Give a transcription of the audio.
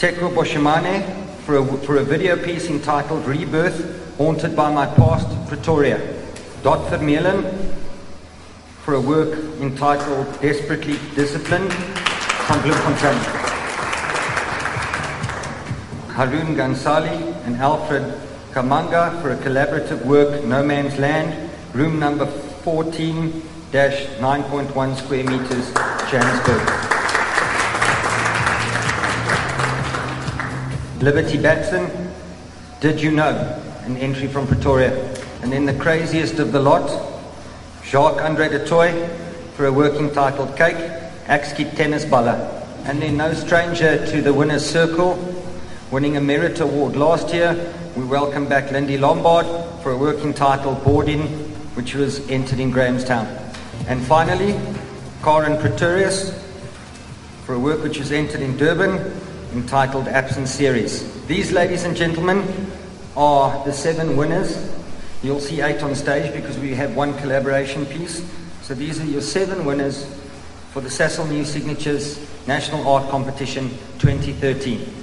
Teko Boshimane for a, for a video piece entitled Rebirth, Haunted by My Past, Pretoria. Dot Vermeulen for a work entitled Desperately Disciplined from Bloemfontein. Harun Gansali and Alfred Kamanga for a collaborative work, No Man's Land, room number 14-9.1 square meters, Johannesburg. Liberty Batson, Did You Know? An entry from Pretoria. And then the craziest of the lot, Jacques Andre du Toit for a working titled Cake, Axkit Tennis Balla. And then no stranger to the winner's circle, winning a merit award last year, we welcome back Lindy Lombard for a working title Boarding, which was entered in Grahamstown. And finally, Karen Pretorius for a work which was entered in Durban entitled Absent Series. These, ladies and gentlemen, are the seven winners. You'll see eight on stage because we have one collaboration piece. So these are your seven winners for the Sasol New Signatures National Art Competition 2013.